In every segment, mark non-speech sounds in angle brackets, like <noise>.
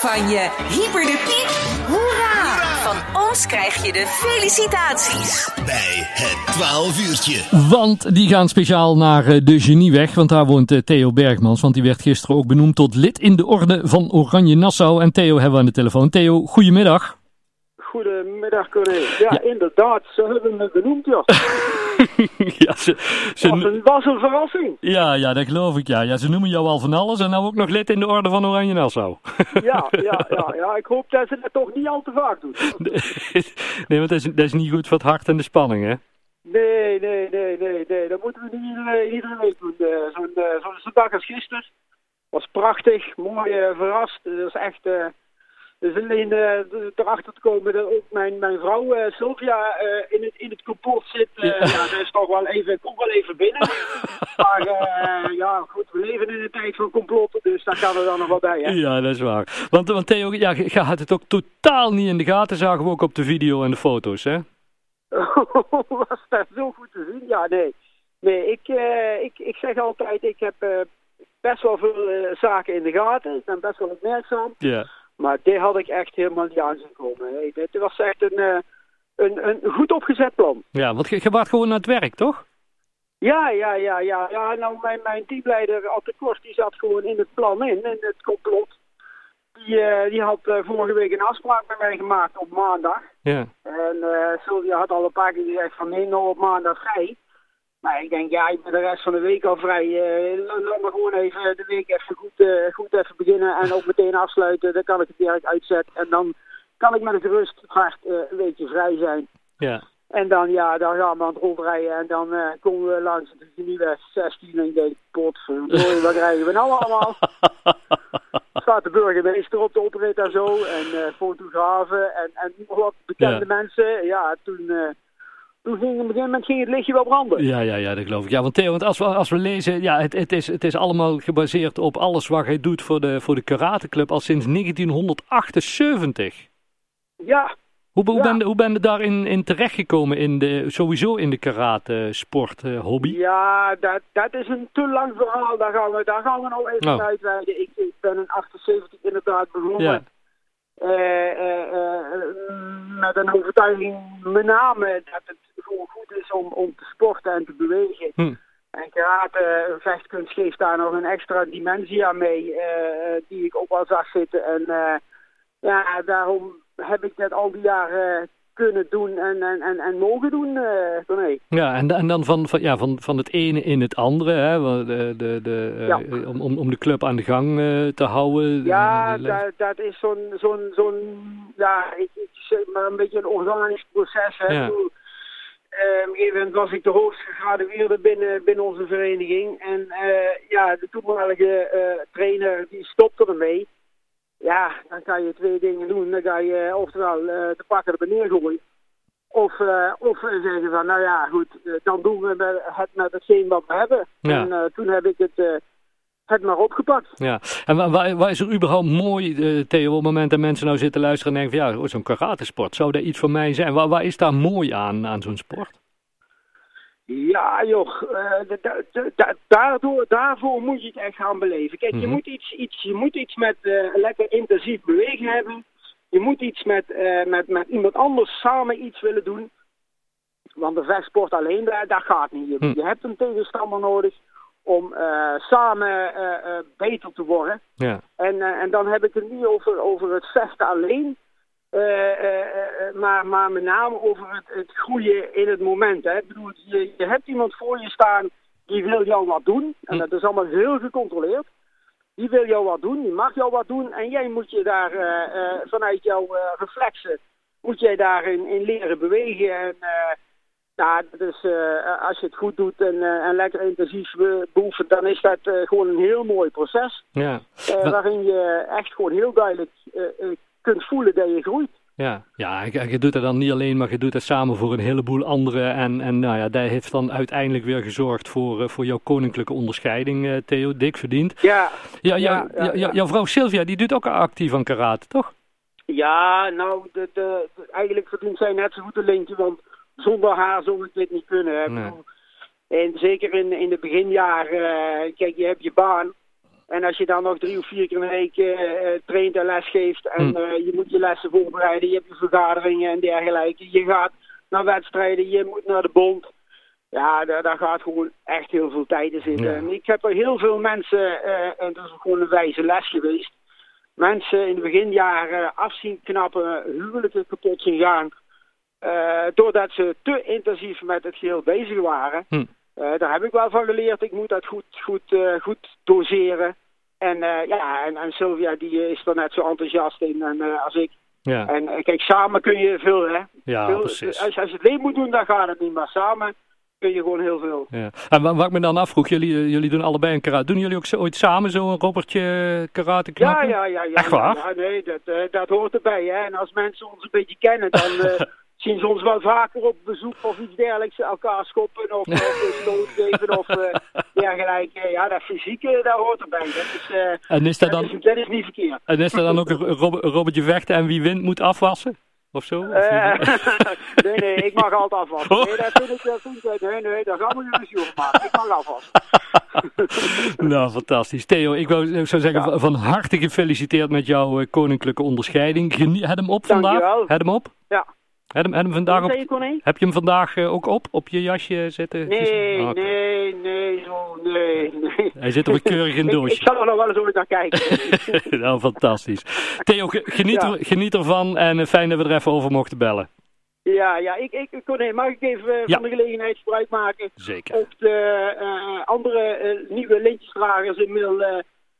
van je hyper de piep. Hoera! Van ons krijg je de felicitaties. Bij het 12 uurtje. Want die gaan speciaal naar eh, de Genieweg, want daar woont eh, Theo Bergmans. Want die werd gisteren ook benoemd tot lid in de orde van Oranje Nassau. En Theo hebben we aan de telefoon. Theo, goedemiddag. Goedemiddag, Corné. Ja, inderdaad, ze hebben me benoemd, ja. <laughs> ja, ze, ze was, een, was een verrassing. ja, ja, dat geloof ik. Ja. ja, ze noemen jou al van alles en nou ook nog lid in de orde van Oranje Nassau. <laughs> Ja, <laughs> ja, ja, ja. Ik hoop dat ze dat toch niet al te vaak doen. nee, want dat is, dat is niet goed voor het hart en de spanning, hè? Nee, nee, nee, nee, nee. Dat moeten we niet iedere, iedere week doen. Eh, Zo'n eh, zo'n dag als gisteren. Was prachtig, mooi eh, verrast. Dat is echt... eh dus alleen eh, erachter te komen dat ook mijn, mijn vrouw eh, Sylvia eh, in, het, in het complot zit. Ja. ja. dat is toch wel even, komt wel even binnen. <laughs> maar ja, goed, we leven in een tijd van complotten, dus daar kan er dan nog wel bij. Hè? Ja, dat is waar. Want, want Theo, ja, je had het ook totaal niet in de gaten, zagen we ook op de video en de foto's, hè? <laughs> was dat zo goed te zien? Ja, nee. Nee, ik, ik, ik zeg altijd, ik heb best wel veel zaken in de gaten. Ik ben best wel opmerkzaam. Ja. Maar dit had ik echt helemaal niet aanzien komen. Nee, dit was echt een, eh, een, een goed opgezet plan. Ja, want je, je waart gewoon naar het werk, toch? Ja, ja, ja, ja. ja nou, mijn, mijn teamleider, Atte Kors, die zat gewoon in het plan in, in het complot. Die, eh, die had eh, vorige week een afspraak met mij gemaakt op maandag. Ja. En eh Sylvia had al een paar keer gezegd van neem nou op maandag vrij. Maar ik denk, ja, ik ben de rest van de week al vrij. La- laat gewoon even de week even goed, eh, goed even beginnen en ook meteen afsluiten. Dan kan ik het werk uitzetten en dan kan ik met een gerust hart eh, een beetje vrij zijn. Ja. En dan, ja, dan gaan we aan het rondrijden en dan komen we langs de nieuwe 16 en ik denk, potverdorie, wat krijgen we nou allemaal? <laughs> staat de burgemeester op de oprit en zo. En fotografen en, en nog wat bekende Ja. mensen. Ja, toen, toen ging op een gegeven moment ging het lichtje wel branden. Ja, ja, ja, dat geloof ik. Ja, want Theo, want als we, als we lezen, ja, het, het, is, het is allemaal gebaseerd op alles wat hij doet voor de, voor de karateclub al sinds 1978. Ja, Hoe, hoe, Ja. ben, je- hoe ben je daarin in terechtgekomen, in de, sowieso in de karatesport eh, hobby? ja dat, dat is een te lang verhaal. Daar gaan we, daar gaan we nou even Oh. uitweiden. Ik, ik ben in 78 inderdaad begonnen. Ja. Eh, eh, eh, met een overtuiging met name dat het is om, om te sporten en te bewegen. Hm. En karate, vechtkunst geeft daar nog een extra dimensie aan mee, eh, eh, die ik ook wel zag zitten. En eh, ja, daarom heb ik dat al die jaren kunnen doen en, en, en, en mogen doen, eh René. Ja, en, en dan van, van, ja, van, van het ene in het andere, hè, de, de, de, eh, om, om, om de club aan de gang eh, te houden. Ja, Eh, dat, dat is zo'n, zo'n, zo'n, ja, ik, ik zeg maar een beetje een organisch proces. Hè. Ja. Op een gegeven moment was ik de hoogst gegradueerde binnen, binnen onze vereniging. En eh, ja, de toenmalige eh, trainer die stopte ermee. Ja, dan kan je twee dingen doen. Dan kan je oftewel eh, de pakken er neergooien. Of, of zeggen van, nou ja, goed, dan doen we met- het met hetgeen wat we hebben. Ja. En toen heb ik het, het maar opgepakt. Ja, en wa- wa- waar is er überhaupt mooi, eh, Theo, op het moment dat mensen nou zitten luisteren en denken van ja, oh, zo'n karatesport, zou dat iets voor mij zijn? Waar, waar is daar mooi aan, aan zo'n sport? Ja, joh. eh, da- da- da- da- daardoor, daarvoor moet je het echt gaan beleven. Kijk, je, Mhm. moet iets, iets, je moet iets met eh, lekker intensief bewegen hebben. Je moet iets met, met, met iemand anders samen iets willen doen. Want de vechtsport alleen, dat, dat gaat niet. Je, Hm. je hebt een tegenstander nodig om eh, samen eh, eh, beter te worden. Ja, En, en dan heb ik het niet over, over het vechten alleen, maar, maar met name over het, het groeien in het moment. Hè. Ik bedoel, je, je hebt iemand voor je staan die wil jou wat doen. En Hm. dat is allemaal heel gecontroleerd. Die wil jou wat doen, die mag jou wat doen. En jij moet je daar vanuit jouw reflexen, moet jij daarin in leren bewegen. En ja, dat is, eh, als je het goed doet en, eh, en lekker intensief be- beoefent, dan is dat eh, gewoon een heel mooi proces. ja, waarin je echt gewoon heel duidelijk kunt voelen dat je groeit. ja. Ja, je, doet het dan niet alleen, maar je doet het samen voor een heleboel anderen. En, en nou ja, dat heeft dan uiteindelijk weer gezorgd voor, voor jouw koninklijke onderscheiding, Theo, dik verdiend. Ja, Ja, ja, Ja, jouw vrouw Sylvia, die doet ook actief aan karate, toch? ja nou, de, de, de- eigenlijk verdient zij net zo goed een lintje, want zonder haar zou ik dit niet kunnen. Nee. En zeker in, in de beginjaren, eh, kijk, je hebt je baan. En als je dan nog drie of vier keer de week eh, eh, traint en les geeft en eh, je moet je lessen voorbereiden, je hebt je vergaderingen en dergelijke, je gaat naar wedstrijden, je moet naar de bond. Ja, daar, daar gaat gewoon echt heel veel tijd in zitten. Ja. En ik heb er heel veel mensen, eh, en dat is gewoon een wijze les geweest, mensen in de beginjaren afzien knappen, huwelijken kapot zien gaan, eh, doordat ze te intensief met het geheel bezig waren. Hm. Eh, daar heb ik wel van geleerd. Ik moet dat goed, goed, eh, goed doseren. En ja, en, en Sylvia die is er net zo enthousiast in en, als ik. Ja, En kijk, samen kun je veel, hè. ja Veel- precies. als, als je het alleen moet doen, dan gaat het niet. Maar samen kun je gewoon heel veel. Ja. En wa- wat ik me dan afvroeg, jullie, jullie doen allebei een karate. Doen jullie ook zo, ooit samen zo'n robbertje karate Ja, knappen? ja, ja. ja Echt waar? Ja, nee, dat, dat hoort erbij, hè. En als mensen ons een beetje kennen, dan <laughs> zien ze ons wel vaker op bezoek of iets dergelijks. Elkaar schoppen of, of <laughs> een stoot geven of eh, dergelijke. Ja, dat fysieke, dat hoort erbij. Dat is, eh, En is dat dat dan, is, dat is niet verkeerd. en is dat dan ook een rob- een robbertje vechten en wie wint moet afwassen? Of zo? Of Eh, <laughs> <laughs> nee, nee, ik mag altijd afwassen. Nee, dat vind ik, dat vind ik, nee, nee, daar gaan we geen ruzie maken. Ik mag afwassen. nou, fantastisch. Theo, ik wou, ik zou zeggen, Ja. van- harte gefeliciteerd met jouw koninklijke onderscheiding. Genie- Heb hem op vandaag? Dankjewel. Heb hem op? Ja. Heb heb hem vandaag op, je, heb je hem vandaag eh, ook op, op je jasje zitten? Nee, Ah, nee, nee, zo, nee, nee. Hij zit er keurig in Ik, ik doosje. zal er nog wel eens ooit naar kijken. <laughs> nou, fantastisch. Theo, ge- geniet, Ja. er, geniet ervan en eh, fijn dat we er even over mochten bellen. ja, ja, ik, ik, Corné, mag ik even eh, Ja. van de gelegenheid gebruik maken Zeker. om de andere nieuwe lintjesdragers inmiddels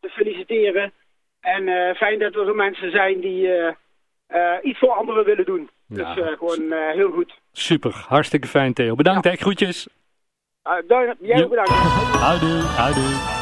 te feliciteren. En fijn dat er zo mensen zijn die iets voor anderen willen doen. Ja. Dus gewoon eh, heel goed. Super, hartstikke fijn Theo. Bedankt hè, groetjes. Uh, jij bedankt. Houdoe, houdoe.